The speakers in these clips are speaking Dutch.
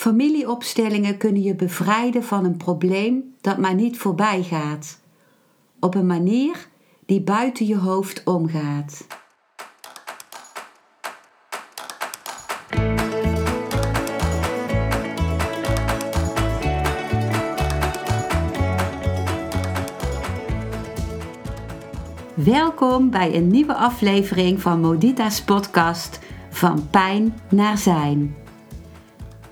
Familieopstellingen kunnen je bevrijden van een probleem dat maar niet voorbij gaat. Op een manier die buiten je hoofd omgaat. Welkom bij een nieuwe aflevering van Modita's podcast Van Pijn naar Zijn.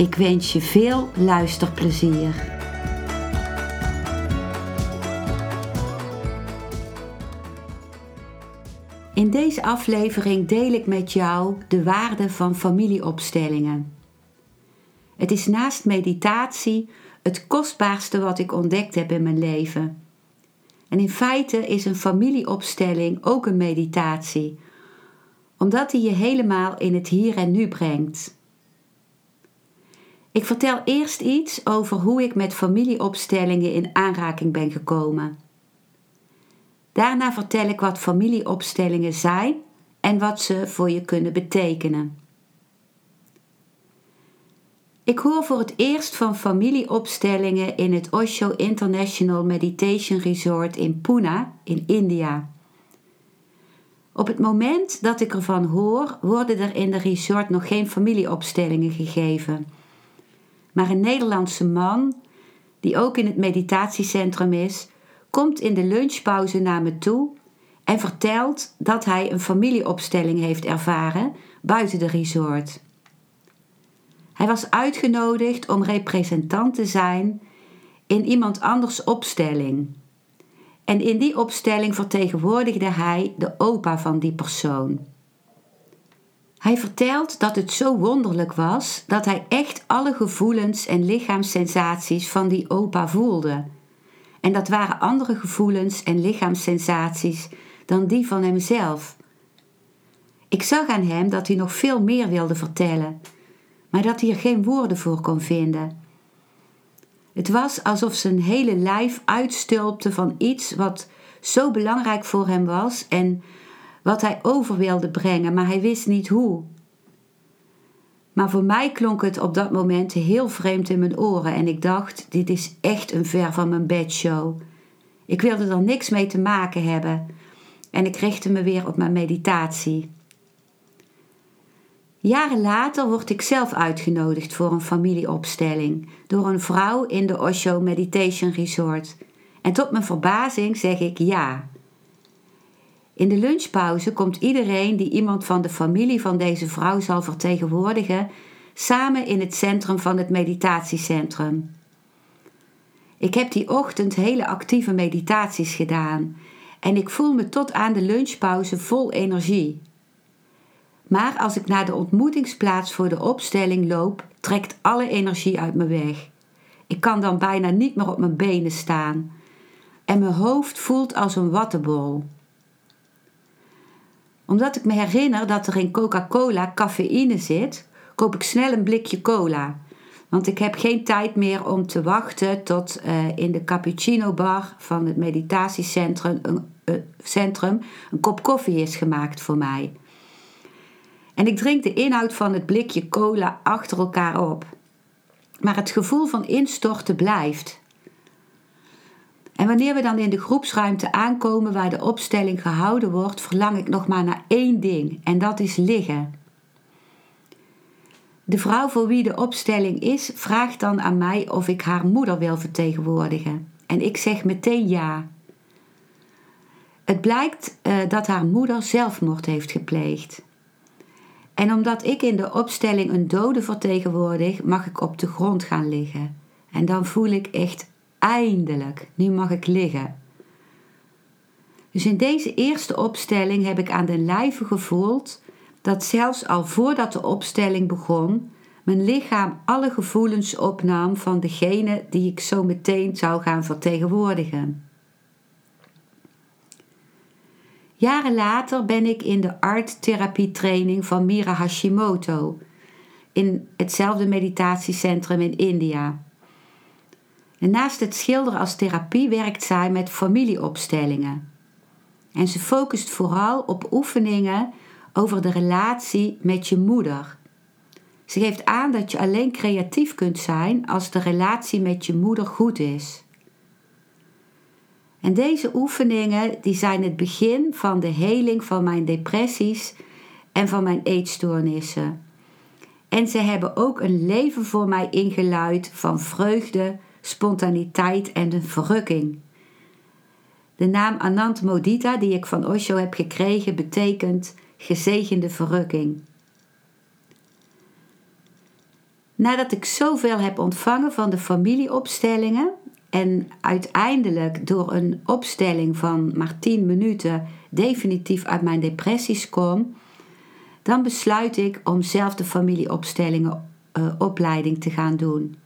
Ik wens je veel luisterplezier. In deze aflevering deel ik met jou de waarde van familieopstellingen. Het is naast meditatie het kostbaarste wat ik ontdekt heb in mijn leven. En in feite is een familieopstelling ook een meditatie, omdat die je helemaal in het hier en nu brengt. Ik vertel eerst iets over hoe ik met familieopstellingen in aanraking ben gekomen. Daarna vertel ik wat familieopstellingen zijn en wat ze voor je kunnen betekenen. Ik hoor voor het eerst van familieopstellingen in het Osho International Meditation Resort in Pune in India. Op het moment dat ik ervan hoor, worden er in de resort nog geen familieopstellingen gegeven. Maar een Nederlandse man, die ook in het meditatiecentrum is, komt in de lunchpauze naar me toe en vertelt dat hij een familieopstelling heeft ervaren buiten de resort. Hij was uitgenodigd om representant te zijn in iemand anders opstelling. En in die opstelling vertegenwoordigde hij de opa van die persoon. Hij vertelt dat het zo wonderlijk was dat hij echt alle gevoelens en lichaamssensaties van die opa voelde. En dat waren andere gevoelens en lichaamssensaties dan die van hemzelf. Ik zag aan hem dat hij nog veel meer wilde vertellen, maar dat hij er geen woorden voor kon vinden. Het was alsof zijn hele lijf uitstulpte van iets wat zo belangrijk voor hem was en wat hij over wilde brengen, maar hij wist niet hoe. Maar voor mij klonk het op dat moment heel vreemd in mijn oren en ik dacht: dit is echt een ver van mijn bedshow. Ik wilde er niks mee te maken hebben en ik richtte me weer op mijn meditatie. Jaren later word ik zelf uitgenodigd voor een familieopstelling door een vrouw in de Osho Meditation Resort. En tot mijn verbazing zeg ik ja. In de lunchpauze komt iedereen die iemand van de familie van deze vrouw zal vertegenwoordigen samen in het centrum van het meditatiecentrum. Ik heb die ochtend hele actieve meditaties gedaan en ik voel me tot aan de lunchpauze vol energie. Maar als ik naar de ontmoetingsplaats voor de opstelling loop, trekt alle energie uit me weg. Ik kan dan bijna niet meer op mijn benen staan en mijn hoofd voelt als een wattebol omdat ik me herinner dat er in Coca-Cola cafeïne zit, koop ik snel een blikje cola. Want ik heb geen tijd meer om te wachten tot uh, in de cappuccino bar van het meditatiecentrum een, uh, centrum, een kop koffie is gemaakt voor mij. En ik drink de inhoud van het blikje cola achter elkaar op. Maar het gevoel van instorten blijft. En wanneer we dan in de groepsruimte aankomen waar de opstelling gehouden wordt, verlang ik nog maar naar één ding en dat is liggen. De vrouw voor wie de opstelling is, vraagt dan aan mij of ik haar moeder wil vertegenwoordigen. En ik zeg meteen ja. Het blijkt uh, dat haar moeder zelfmoord heeft gepleegd. En omdat ik in de opstelling een dode vertegenwoordig, mag ik op de grond gaan liggen. En dan voel ik echt eindelijk, nu mag ik liggen. Dus in deze eerste opstelling heb ik aan den lijve gevoeld dat zelfs al voordat de opstelling begon, mijn lichaam alle gevoelens opnam van degene die ik zo meteen zou gaan vertegenwoordigen. Jaren later ben ik in de art-therapie-training van Mira Hashimoto in hetzelfde meditatiecentrum in India. En naast het schilderen als therapie werkt zij met familieopstellingen. En ze focust vooral op oefeningen over de relatie met je moeder. Ze geeft aan dat je alleen creatief kunt zijn als de relatie met je moeder goed is. En deze oefeningen die zijn het begin van de heling van mijn depressies en van mijn eetstoornissen. En ze hebben ook een leven voor mij ingeluid van vreugde, spontaniteit en een verrukking. De naam Anant Modita, die ik van Osho heb gekregen, betekent gezegende verrukking. Nadat ik zoveel heb ontvangen van de familieopstellingen en uiteindelijk door een opstelling van maar 10 minuten definitief uit mijn depressies kom, dan besluit ik om zelf de familieopstellingen uh, opleiding te gaan doen.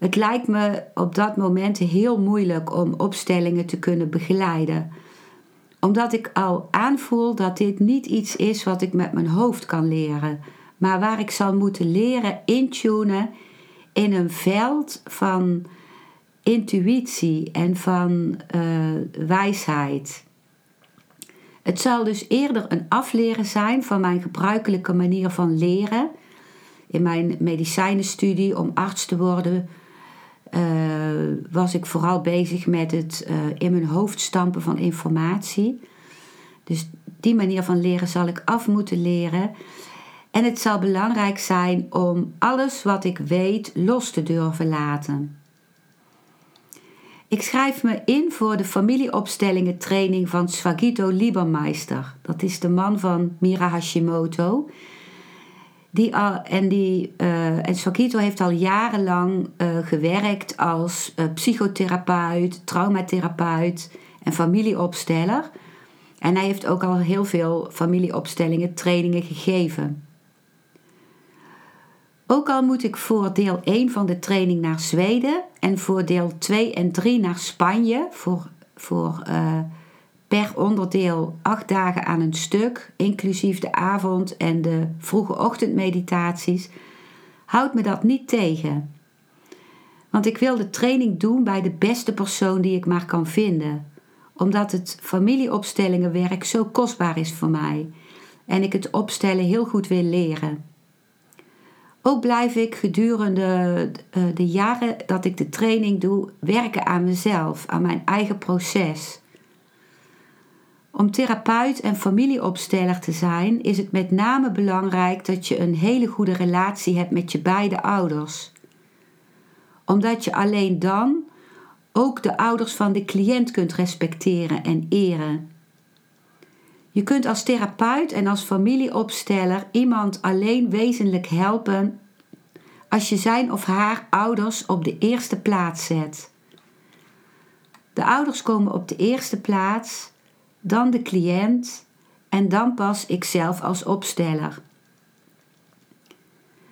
Het lijkt me op dat moment heel moeilijk om opstellingen te kunnen begeleiden, omdat ik al aanvoel dat dit niet iets is wat ik met mijn hoofd kan leren, maar waar ik zal moeten leren intunen in een veld van intuïtie en van uh, wijsheid. Het zal dus eerder een afleren zijn van mijn gebruikelijke manier van leren. In mijn medicijnenstudie om arts te worden uh, was ik vooral bezig met het uh, in mijn hoofd stampen van informatie. Dus die manier van leren zal ik af moeten leren. En het zal belangrijk zijn om alles wat ik weet los te durven laten. Ik schrijf me in voor de familieopstellingen training van Swagito Liebermeister. Dat is de man van Mira Hashimoto. Die al, en, die, uh, en Swagito heeft al jarenlang uh, gewerkt als uh, psychotherapeut, traumatherapeut en familieopsteller. En hij heeft ook al heel veel familieopstellingen, trainingen gegeven. Ook al moet ik voor deel 1 van de training naar Zweden en voor deel 2 en 3 naar Spanje voor, voor per onderdeel acht dagen aan een stuk, inclusief de avond- en de vroege ochtendmeditaties, houdt me dat niet tegen. Want ik wil de training doen bij de beste persoon die ik maar kan vinden, omdat het familieopstellingenwerk zo kostbaar is voor mij en ik het opstellen heel goed wil leren. Ook blijf ik gedurende eh, de jaren dat ik de training doe werken aan mezelf, aan mijn eigen proces. Om therapeut en familieopsteller te zijn, is het met name belangrijk dat je een hele goede relatie hebt met je beide ouders. Omdat je alleen dan ook de ouders van de cliënt kunt respecteren en eren. Je kunt als therapeut en als familieopsteller iemand alleen wezenlijk helpen als je zijn of haar ouders op de eerste plaats zet. De ouders komen op de eerste plaats, dan de cliënt en dan pas ikzelf als opsteller.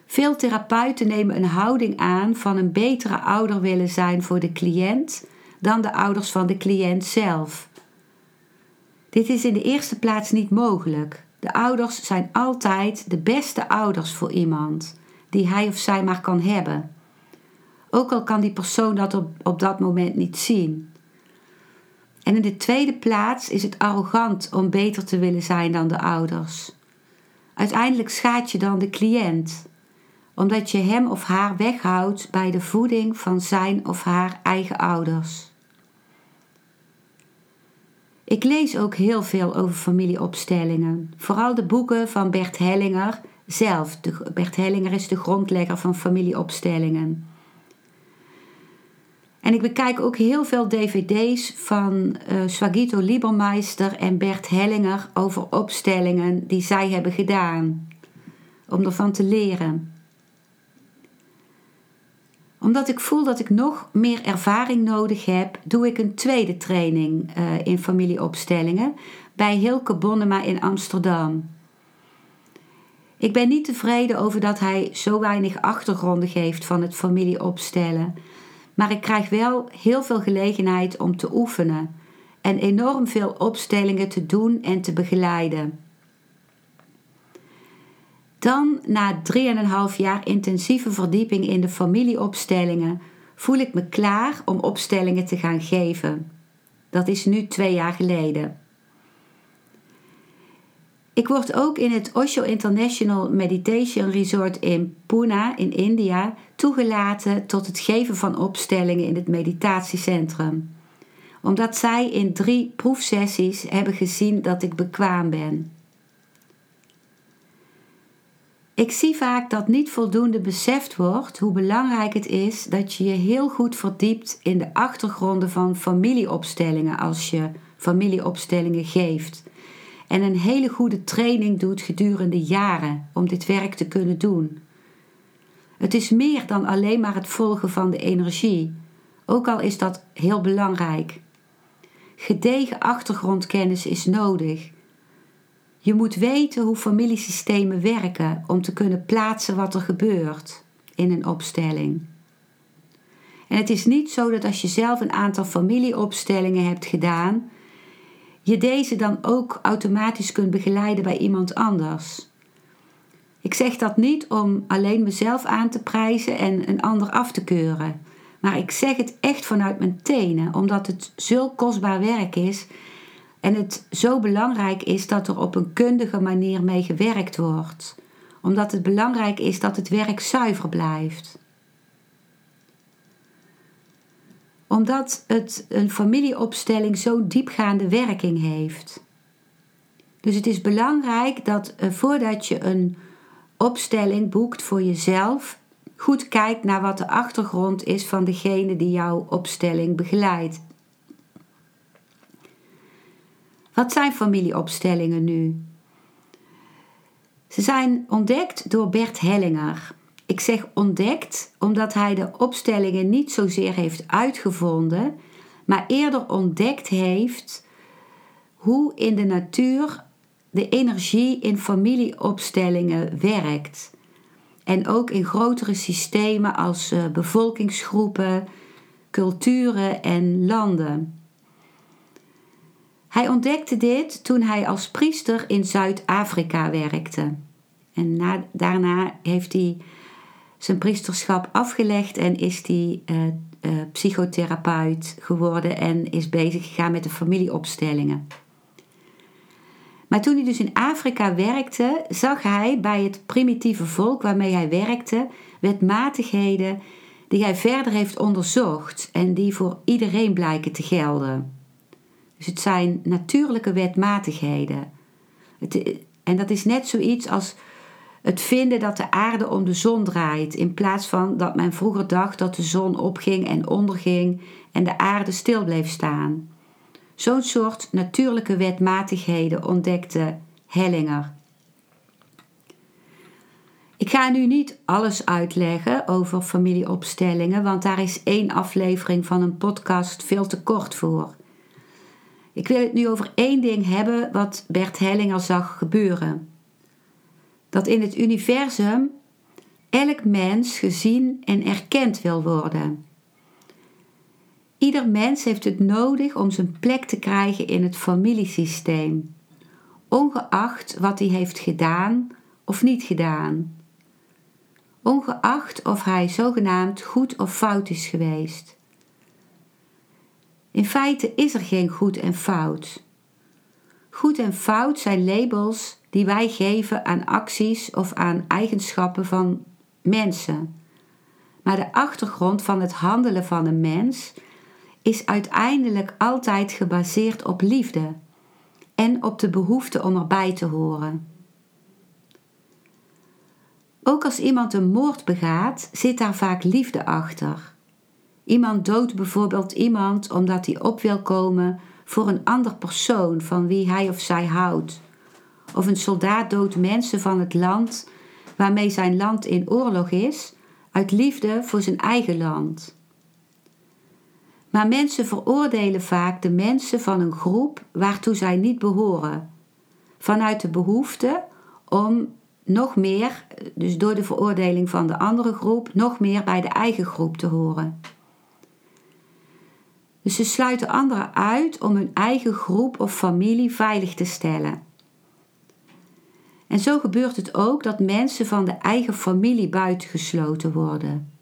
Veel therapeuten nemen een houding aan van een betere ouder willen zijn voor de cliënt dan de ouders van de cliënt zelf. Dit is in de eerste plaats niet mogelijk. De ouders zijn altijd de beste ouders voor iemand die hij of zij maar kan hebben. Ook al kan die persoon dat op, op dat moment niet zien. En in de tweede plaats is het arrogant om beter te willen zijn dan de ouders. Uiteindelijk schaadt je dan de cliënt, omdat je hem of haar weghoudt bij de voeding van zijn of haar eigen ouders. Ik lees ook heel veel over familieopstellingen, vooral de boeken van Bert Hellinger zelf. Bert Hellinger is de grondlegger van familieopstellingen. En ik bekijk ook heel veel dvd's van uh, Swagito Liebermeister en Bert Hellinger over opstellingen die zij hebben gedaan. Om ervan te leren omdat ik voel dat ik nog meer ervaring nodig heb, doe ik een tweede training uh, in familieopstellingen bij Hilke Bonnema in Amsterdam. Ik ben niet tevreden over dat hij zo weinig achtergronden geeft van het familieopstellen, maar ik krijg wel heel veel gelegenheid om te oefenen en enorm veel opstellingen te doen en te begeleiden. Dan, na 3,5 jaar intensieve verdieping in de familieopstellingen, voel ik me klaar om opstellingen te gaan geven. Dat is nu twee jaar geleden. Ik word ook in het Osho International Meditation Resort in Pune in India toegelaten tot het geven van opstellingen in het meditatiecentrum. Omdat zij in drie proefsessies hebben gezien dat ik bekwaam ben. Ik zie vaak dat niet voldoende beseft wordt hoe belangrijk het is dat je je heel goed verdiept in de achtergronden van familieopstellingen als je familieopstellingen geeft. En een hele goede training doet gedurende jaren om dit werk te kunnen doen. Het is meer dan alleen maar het volgen van de energie, ook al is dat heel belangrijk. Gedegen achtergrondkennis is nodig je moet weten hoe familiesystemen werken om te kunnen plaatsen wat er gebeurt in een opstelling. En het is niet zo dat als je zelf een aantal familieopstellingen hebt gedaan, je deze dan ook automatisch kunt begeleiden bij iemand anders. Ik zeg dat niet om alleen mezelf aan te prijzen en een ander af te keuren. Maar ik zeg het echt vanuit mijn tenen, omdat het zulk kostbaar werk is en het zo belangrijk is dat er op een kundige manier mee gewerkt wordt, omdat het belangrijk is dat het werk zuiver blijft. Omdat het een familieopstelling zo'n diepgaande werking heeft. Dus het is belangrijk dat uh, voordat je een opstelling boekt voor jezelf, goed kijkt naar wat de achtergrond is van degene die jouw opstelling begeleidt. Wat zijn familieopstellingen nu? Ze zijn ontdekt door Bert Hellinger. Ik zeg ontdekt omdat hij de opstellingen niet zozeer heeft uitgevonden, maar eerder ontdekt heeft hoe in de natuur de energie in familieopstellingen werkt. En ook in grotere systemen als eh, bevolkingsgroepen, culturen en landen. Hij ontdekte dit toen hij als priester in Zuid-Afrika werkte. En na, daarna heeft hij zijn priesterschap afgelegd en is hij uh, uh, psychotherapeut geworden en is bezig gegaan met de familieopstellingen. Maar toen hij dus in Afrika werkte, zag hij bij het primitieve volk waarmee hij werkte wetmatigheden die hij verder heeft onderzocht en die voor iedereen blijken te gelden. Dus het zijn natuurlijke wetmatigheden. Het, en dat is net zoiets als het vinden dat de aarde om de zon draait, in plaats van dat men vroeger dacht dat de zon opging en onderging en de aarde stil bleef staan. Zo'n soort natuurlijke wetmatigheden ontdekte Hellinger. Ik ga nu niet alles uitleggen over familieopstellingen, want daar is één aflevering van een podcast veel te kort voor. Ik wil het nu over één ding hebben wat Bert Hellinger zag gebeuren. Dat in het universum elk mens gezien en erkend wil worden. Ieder mens heeft het nodig om zijn plek te krijgen in het familiesysteem, ongeacht wat hij heeft gedaan of niet gedaan. Ongeacht of hij zogenaamd goed of fout is geweest. In feite is er geen goed en fout. Goed en fout zijn labels die wij geven aan acties of aan eigenschappen van mensen. Maar de achtergrond van het handelen van een mens is uiteindelijk altijd gebaseerd op liefde en op de behoefte om erbij te horen. Ook als iemand een moord begaat, zit daar vaak liefde achter. Iemand doodt bijvoorbeeld iemand omdat hij op wil komen voor een ander persoon van wie hij of zij houdt. Of een soldaat doodt mensen van het land waarmee zijn land in oorlog is, uit liefde voor zijn eigen land. Maar mensen veroordelen vaak de mensen van een groep waartoe zij niet behoren, vanuit de behoefte om nog meer, dus door de veroordeling van de andere groep, nog meer bij de eigen groep te horen. Dus ze sluiten anderen uit om hun eigen groep of familie veilig te stellen. En zo gebeurt het ook dat mensen van de eigen familie buitengesloten worden.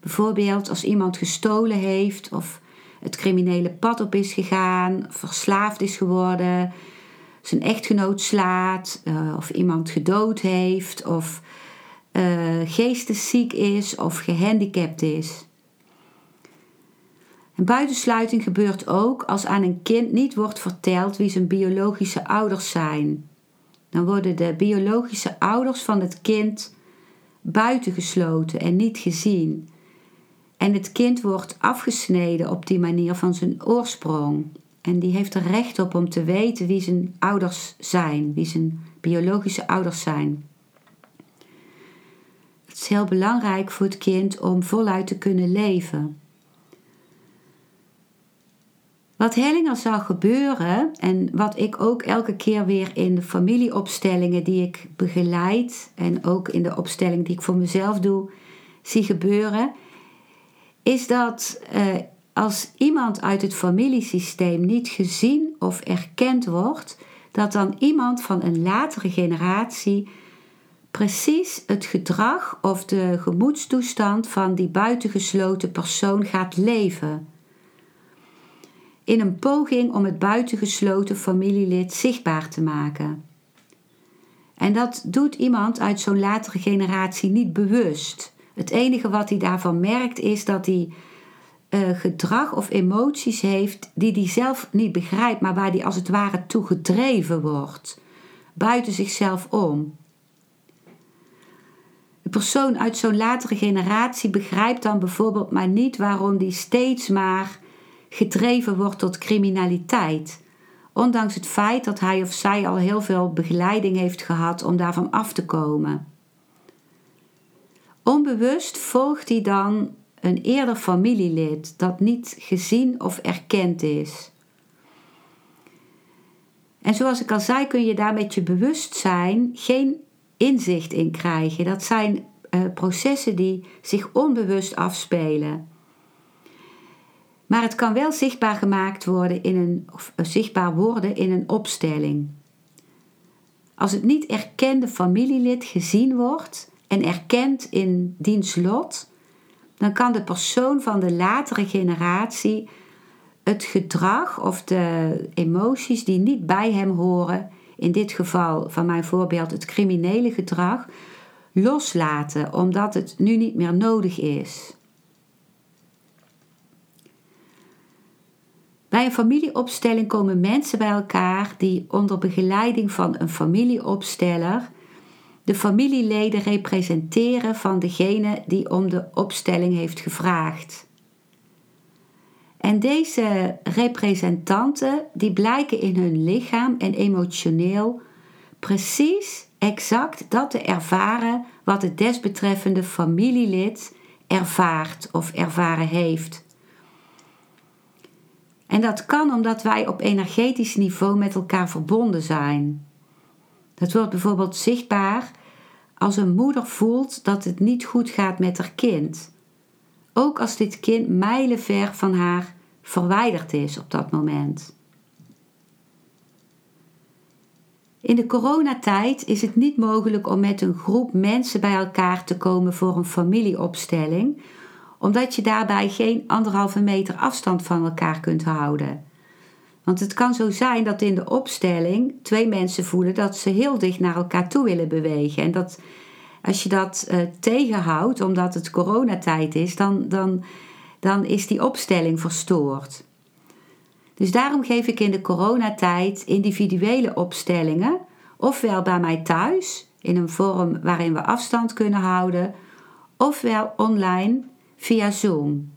Bijvoorbeeld als iemand gestolen heeft of het criminele pad op is gegaan, verslaafd is geworden, zijn echtgenoot slaat, uh, of iemand gedood heeft, of uh, geestesziek is of gehandicapt is. En buitensluiting gebeurt ook als aan een kind niet wordt verteld wie zijn biologische ouders zijn. Dan worden de biologische ouders van het kind buitengesloten en niet gezien. En het kind wordt afgesneden op die manier van zijn oorsprong. En die heeft er recht op om te weten wie zijn ouders zijn, wie zijn biologische ouders zijn. Het is heel belangrijk voor het kind om voluit te kunnen leven. Wat Hellinger zag gebeuren en wat ik ook elke keer weer in de familieopstellingen die ik begeleid en ook in de opstelling die ik voor mezelf doe, zie gebeuren, is dat eh, als iemand uit het familiesysteem niet gezien of erkend wordt, dat dan iemand van een latere generatie precies het gedrag of de gemoedstoestand van die buitengesloten persoon gaat leven. In een poging om het buitengesloten familielid zichtbaar te maken. En dat doet iemand uit zo'n latere generatie niet bewust. Het enige wat hij daarvan merkt is dat hij uh, gedrag of emoties heeft die hij zelf niet begrijpt, maar waar hij als het ware toe gedreven wordt, buiten zichzelf om. De persoon uit zo'n latere generatie begrijpt dan bijvoorbeeld maar niet waarom die steeds maar gedreven wordt tot criminaliteit. Ondanks het feit dat hij of zij al heel veel begeleiding heeft gehad om daarvan af te komen. Onbewust volgt hij dan een eerder familielid dat niet gezien of erkend is. En zoals ik al zei, kun je daar met je bewustzijn geen inzicht in krijgen. Dat zijn uh, processen die zich onbewust afspelen. Maar het kan wel zichtbaar gemaakt worden in een, of uh, zichtbaar worden in een opstelling. Als het niet erkende familielid gezien wordt en erkend in diens lot, dan kan de persoon van de latere generatie het gedrag of de emoties die niet bij hem horen, in dit geval van mijn voorbeeld het criminele gedrag, loslaten omdat het nu niet meer nodig is. Bij een familieopstelling komen mensen bij elkaar die onder begeleiding van een familieopsteller de familieleden representeren van degene die om de opstelling heeft gevraagd. En deze representanten die blijken in hun lichaam en emotioneel precies exact dat te ervaren wat het desbetreffende familielid ervaart of ervaren heeft. En dat kan omdat wij op energetisch niveau met elkaar verbonden zijn. Dat wordt bijvoorbeeld zichtbaar als een moeder voelt dat het niet goed gaat met haar kind. Ook als dit kind mijlenver van haar verwijderd is op dat moment. In de coronatijd is het niet mogelijk om met een groep mensen bij elkaar te komen voor een familieopstelling, omdat je daarbij geen anderhalve meter afstand van elkaar kunt houden. Want het kan zo zijn dat in de opstelling twee mensen voelen dat ze heel dicht naar elkaar toe willen bewegen. En dat als je dat uh, tegenhoudt, omdat het coronatijd is, dan, dan, dan is die opstelling verstoord. Dus daarom geef ik in de coronatijd individuele opstellingen, ofwel bij mij thuis, in een vorm waarin we afstand kunnen houden, ofwel online via Zoom.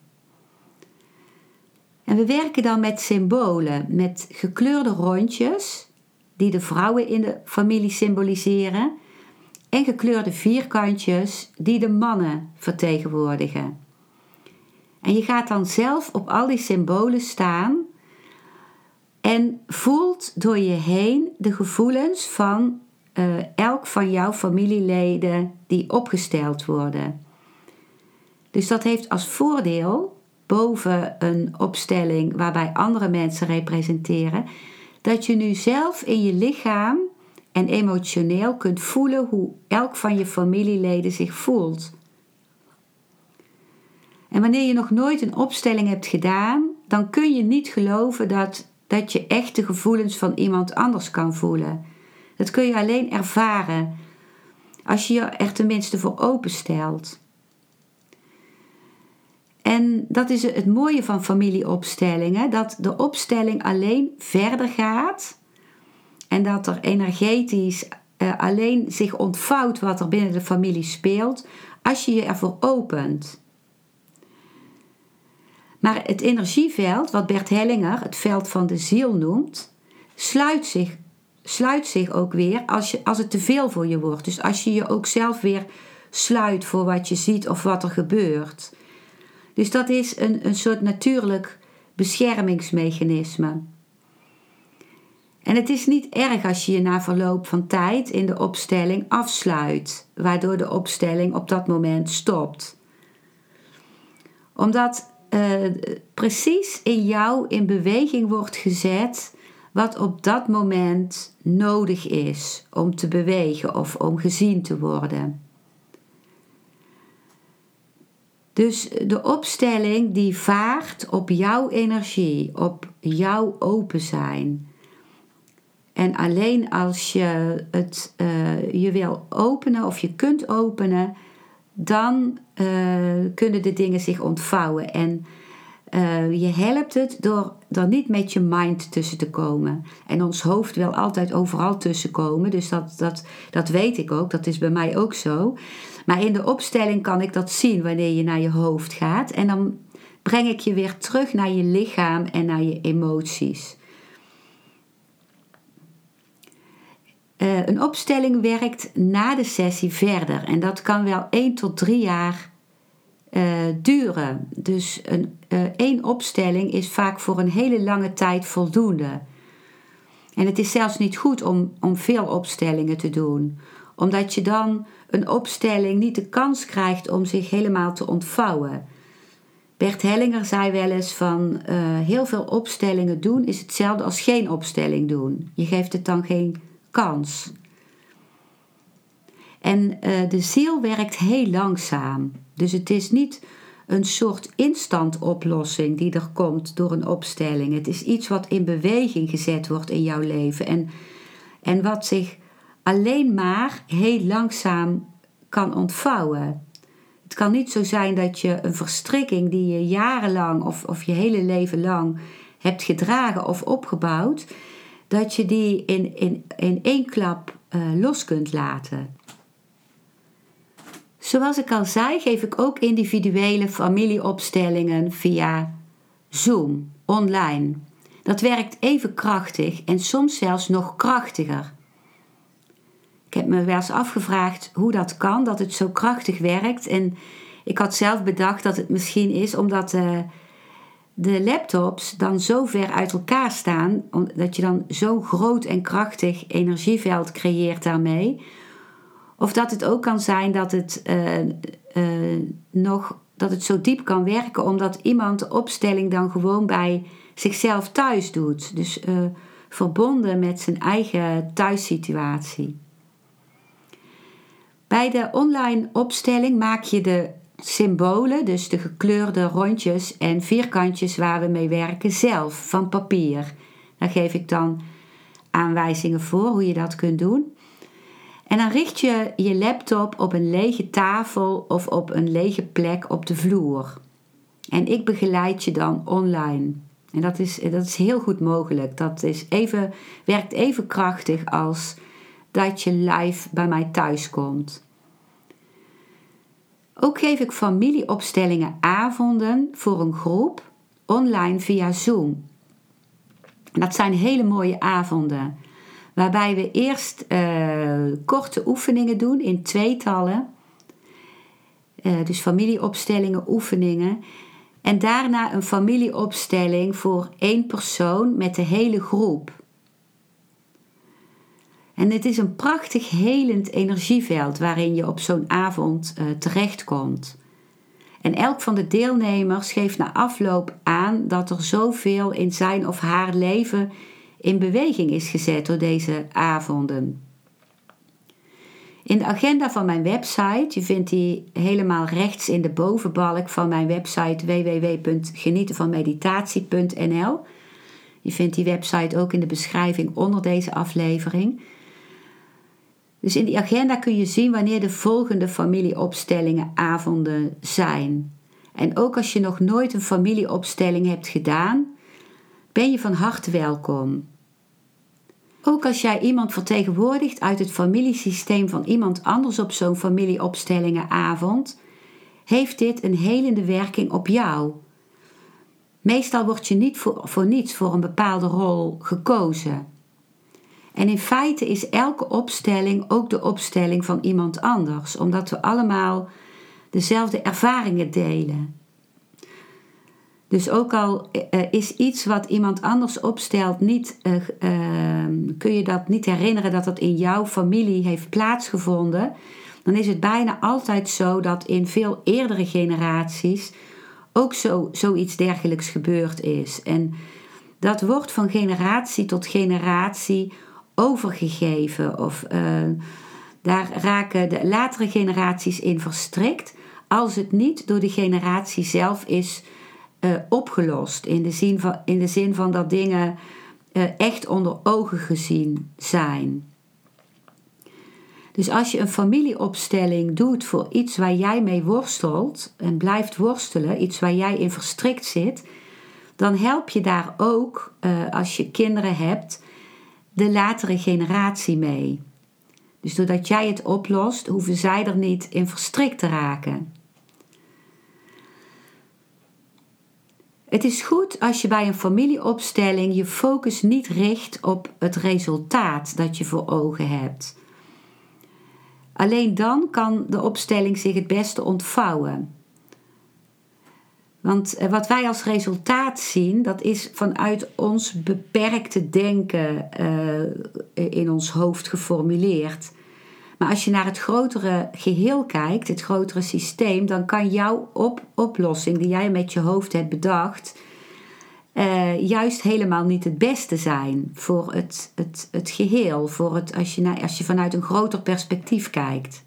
En we werken dan met symbolen, met gekleurde rondjes, die de vrouwen in de familie symboliseren, en gekleurde vierkantjes die de mannen vertegenwoordigen. En je gaat dan zelf op al die symbolen staan en voelt door je heen de gevoelens van eh, elk van jouw familieleden die opgesteld worden. Dus dat heeft als voordeel, boven een opstelling waarbij andere mensen representeren, dat je nu zelf in je lichaam en emotioneel kunt voelen hoe elk van je familieleden zich voelt. En wanneer je nog nooit een opstelling hebt gedaan, dan kun je niet geloven dat, dat je echt de gevoelens van iemand anders kan voelen. Dat kun je alleen ervaren als je je er tenminste voor openstelt. En dat is het mooie van familieopstellingen, dat de opstelling alleen verder gaat en dat er energetisch uh, alleen zich ontvouwt wat er binnen de familie speelt als je je ervoor opent. Maar het energieveld, wat Bert Hellinger het veld van de ziel noemt, sluit zich, sluit zich ook weer als, je, als het te veel voor je wordt. Dus als je je ook zelf weer sluit voor wat je ziet of wat er gebeurt. Dus dat is een, een soort natuurlijk beschermingsmechanisme. En het is niet erg als je je na verloop van tijd in de opstelling afsluit, waardoor de opstelling op dat moment stopt. Omdat uh, precies in jou in beweging wordt gezet wat op dat moment nodig is om te bewegen of om gezien te worden. Dus de opstelling die vaart op jouw energie, op jouw open zijn. En alleen als je het uh, je wil openen of je kunt openen, dan uh, kunnen de dingen zich ontvouwen. En uh, je helpt het door er niet met je mind tussen te komen. En ons hoofd wil altijd overal tussen komen. Dus dat, dat, dat weet ik ook. Dat is bij mij ook zo. Maar in de opstelling kan ik dat zien wanneer je naar je hoofd gaat. En dan breng ik je weer terug naar je lichaam en naar je emoties. Uh, een opstelling werkt na de sessie verder. En dat kan wel 1 tot 3 jaar duren. Dus een, uh, één opstelling is vaak voor een hele lange tijd voldoende. En het is zelfs niet goed om, om veel opstellingen te doen, omdat je dan een opstelling niet de kans krijgt om zich helemaal te ontvouwen. Bert Hellinger zei wel eens van uh, heel veel opstellingen doen is hetzelfde als geen opstelling doen. Je geeft het dan geen kans. En uh, de ziel werkt heel langzaam. Dus het is niet een soort instant oplossing die er komt door een opstelling. Het is iets wat in beweging gezet wordt in jouw leven en, en wat zich alleen maar heel langzaam kan ontvouwen. Het kan niet zo zijn dat je een verstrikking die je jarenlang of, of je hele leven lang hebt gedragen of opgebouwd, dat je die in, in, in één klap uh, los kunt laten. Zoals ik al zei, geef ik ook individuele familieopstellingen via Zoom, online. Dat werkt even krachtig en soms zelfs nog krachtiger. Ik heb me wel eens afgevraagd hoe dat kan, dat het zo krachtig werkt. En ik had zelf bedacht dat het misschien is omdat de, de laptops dan zo ver uit elkaar staan, dat je dan zo'n groot en krachtig energieveld creëert daarmee of dat het ook kan zijn dat het, uh, uh, nog, dat het zo diep kan werken omdat iemand de opstelling dan gewoon bij zichzelf thuis doet. Dus uh, verbonden met zijn eigen thuissituatie. Bij de online opstelling maak je de symbolen, dus de gekleurde rondjes en vierkantjes waar we mee werken, zelf van papier. Daar geef ik dan aanwijzingen voor hoe je dat kunt doen. En dan richt je je laptop op een lege tafel of op een lege plek op de vloer. En ik begeleid je dan online. En dat is, dat is heel goed mogelijk. Dat is even, werkt even krachtig als dat je live bij mij thuis komt. Ook geef ik familieopstellingen avonden voor een groep online via Zoom. dat zijn hele mooie avonden waarbij we eerst uh, korte oefeningen doen in tweetallen. Uh, dus familieopstellingen, oefeningen. En daarna een familieopstelling voor één persoon met de hele groep. En het is een prachtig helend energieveld waarin je op zo'n avond uh, terechtkomt. En elk van de deelnemers geeft na afloop aan dat er zoveel in zijn of haar leven in beweging is gezet door deze avonden. In de agenda van mijn website, je vindt die helemaal rechts in de bovenbalk van mijn website www.genietenvanmeditatie.nl. Je vindt die website ook in de beschrijving onder deze aflevering. Dus in die agenda kun je zien wanneer de volgende familieopstellingen avonden zijn. En ook als je nog nooit een familieopstelling hebt gedaan, ben je van harte welkom. Ook als jij iemand vertegenwoordigt uit het familiesysteem van iemand anders op zo'n familieopstellingenavond, heeft dit een helende werking op jou. Meestal word je niet voor, voor niets voor een bepaalde rol gekozen. En in feite is elke opstelling ook de opstelling van iemand anders, omdat we allemaal dezelfde ervaringen delen. Dus ook al uh, is iets wat iemand anders opstelt, niet, uh, uh, kun je dat niet herinneren dat dat in jouw familie heeft plaatsgevonden, dan is het bijna altijd zo dat in veel eerdere generaties ook zo, zoiets dergelijks gebeurd is. En dat wordt van generatie tot generatie overgegeven of daar raken de latere generaties in verstrikt als het niet door de generatie zelf is uh, opgelost. In de, zin van, in de zin van dat dingen uh, echt onder ogen gezien zijn. Dus als je een familieopstelling doet voor iets waar jij mee worstelt en blijft worstelen, iets waar jij in verstrikt zit, dan help je daar ook, uh, als je kinderen hebt, de latere generatie mee. Dus doordat jij het oplost, hoeven zij er niet in verstrikt te raken. Het is goed als je bij een familieopstelling je focus niet richt op het resultaat dat je voor ogen hebt. Alleen dan kan de opstelling zich het beste ontvouwen. Want eh, wat wij als resultaat zien, dat is vanuit ons beperkte denken uh, in ons hoofd geformuleerd. Maar als je naar het grotere geheel kijkt, het grotere systeem, dan kan jouw op oplossing die jij met je hoofd hebt bedacht, uh, juist helemaal niet het beste zijn voor het, het, het geheel, voor het, als, je naar, als je vanuit een groter perspectief kijkt.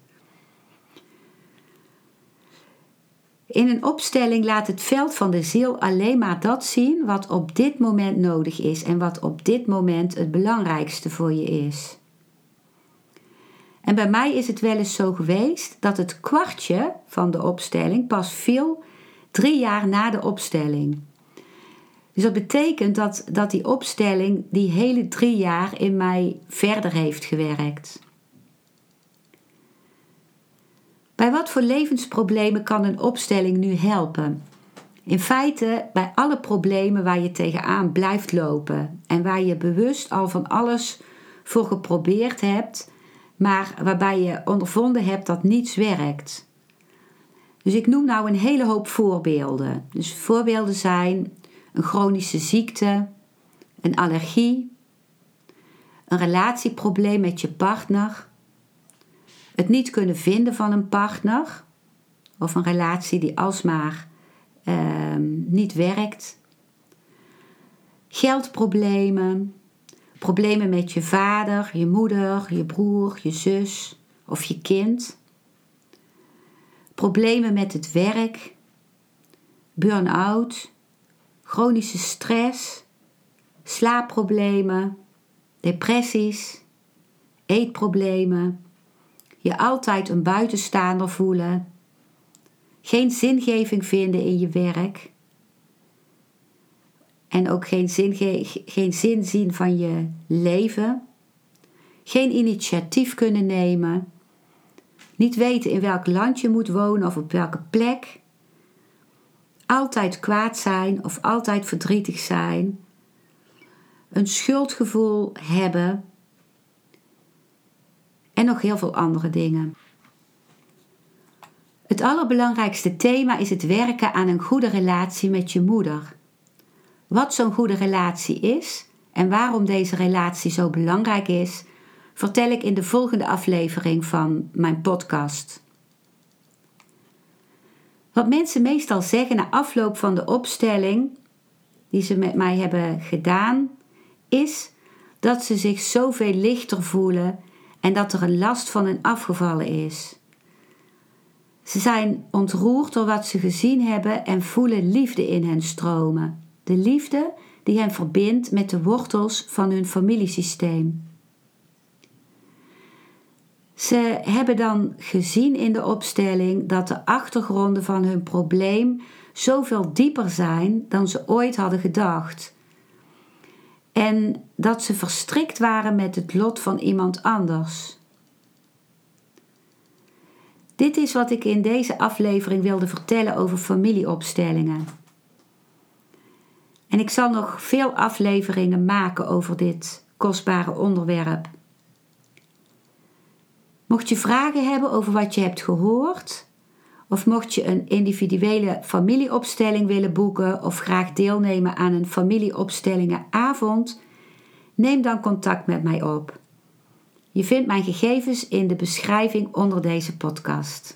In een opstelling laat het veld van de ziel alleen maar dat zien wat op dit moment nodig is en wat op dit moment het belangrijkste voor je is. En bij mij is het wel eens zo geweest dat het kwartje van de opstelling pas viel drie jaar na de opstelling. Dus dat betekent dat, dat die opstelling die hele drie jaar in mij verder heeft gewerkt. Bij wat voor levensproblemen kan een opstelling nu helpen? In feite bij alle problemen waar je tegenaan blijft lopen en waar je bewust al van alles voor geprobeerd hebt, maar waarbij je ondervonden hebt dat niets werkt. Dus ik noem nou een hele hoop voorbeelden. Dus voorbeelden zijn een chronische ziekte, een allergie, een relatieprobleem met je partner, het niet kunnen vinden van een partner of een relatie die alsmaar uh, niet werkt, geldproblemen, problemen met je vader, je moeder, je broer, je zus of je kind, problemen met het werk, burn-out, chronische stress, slaapproblemen, depressies, eetproblemen, je altijd een buitenstaander voelen, geen zingeving vinden in je werk en ook geen zin, geen zin zien van je leven, geen initiatief kunnen nemen, niet weten in welk land je moet wonen of op welke plek, altijd kwaad zijn of altijd verdrietig zijn, een schuldgevoel hebben en nog heel veel andere dingen. Het allerbelangrijkste thema is het werken aan een goede relatie met je moeder. Wat zo'n goede relatie is en waarom deze relatie zo belangrijk is, vertel ik in de volgende aflevering van mijn podcast. Wat mensen meestal zeggen na afloop van de opstelling die ze met mij hebben gedaan, is dat ze zich zoveel lichter voelen en dat er een last van hen afgevallen is. Ze zijn ontroerd door wat ze gezien hebben en voelen liefde in hen stromen. De liefde die hen verbindt met de wortels van hun familiesysteem. Ze hebben dan gezien in de opstelling dat de achtergronden van hun probleem zoveel dieper zijn dan ze ooit hadden gedacht. En dat ze verstrikt waren met het lot van iemand anders. Dit is wat ik in deze aflevering wilde vertellen over familieopstellingen. En ik zal nog veel afleveringen maken over dit kostbare onderwerp. Mocht je vragen hebben over wat je hebt gehoord, of mocht je een individuele familieopstelling willen boeken of graag deelnemen aan een familieopstellingenavond, neem dan contact met mij op. Je vindt mijn gegevens in de beschrijving onder deze podcast.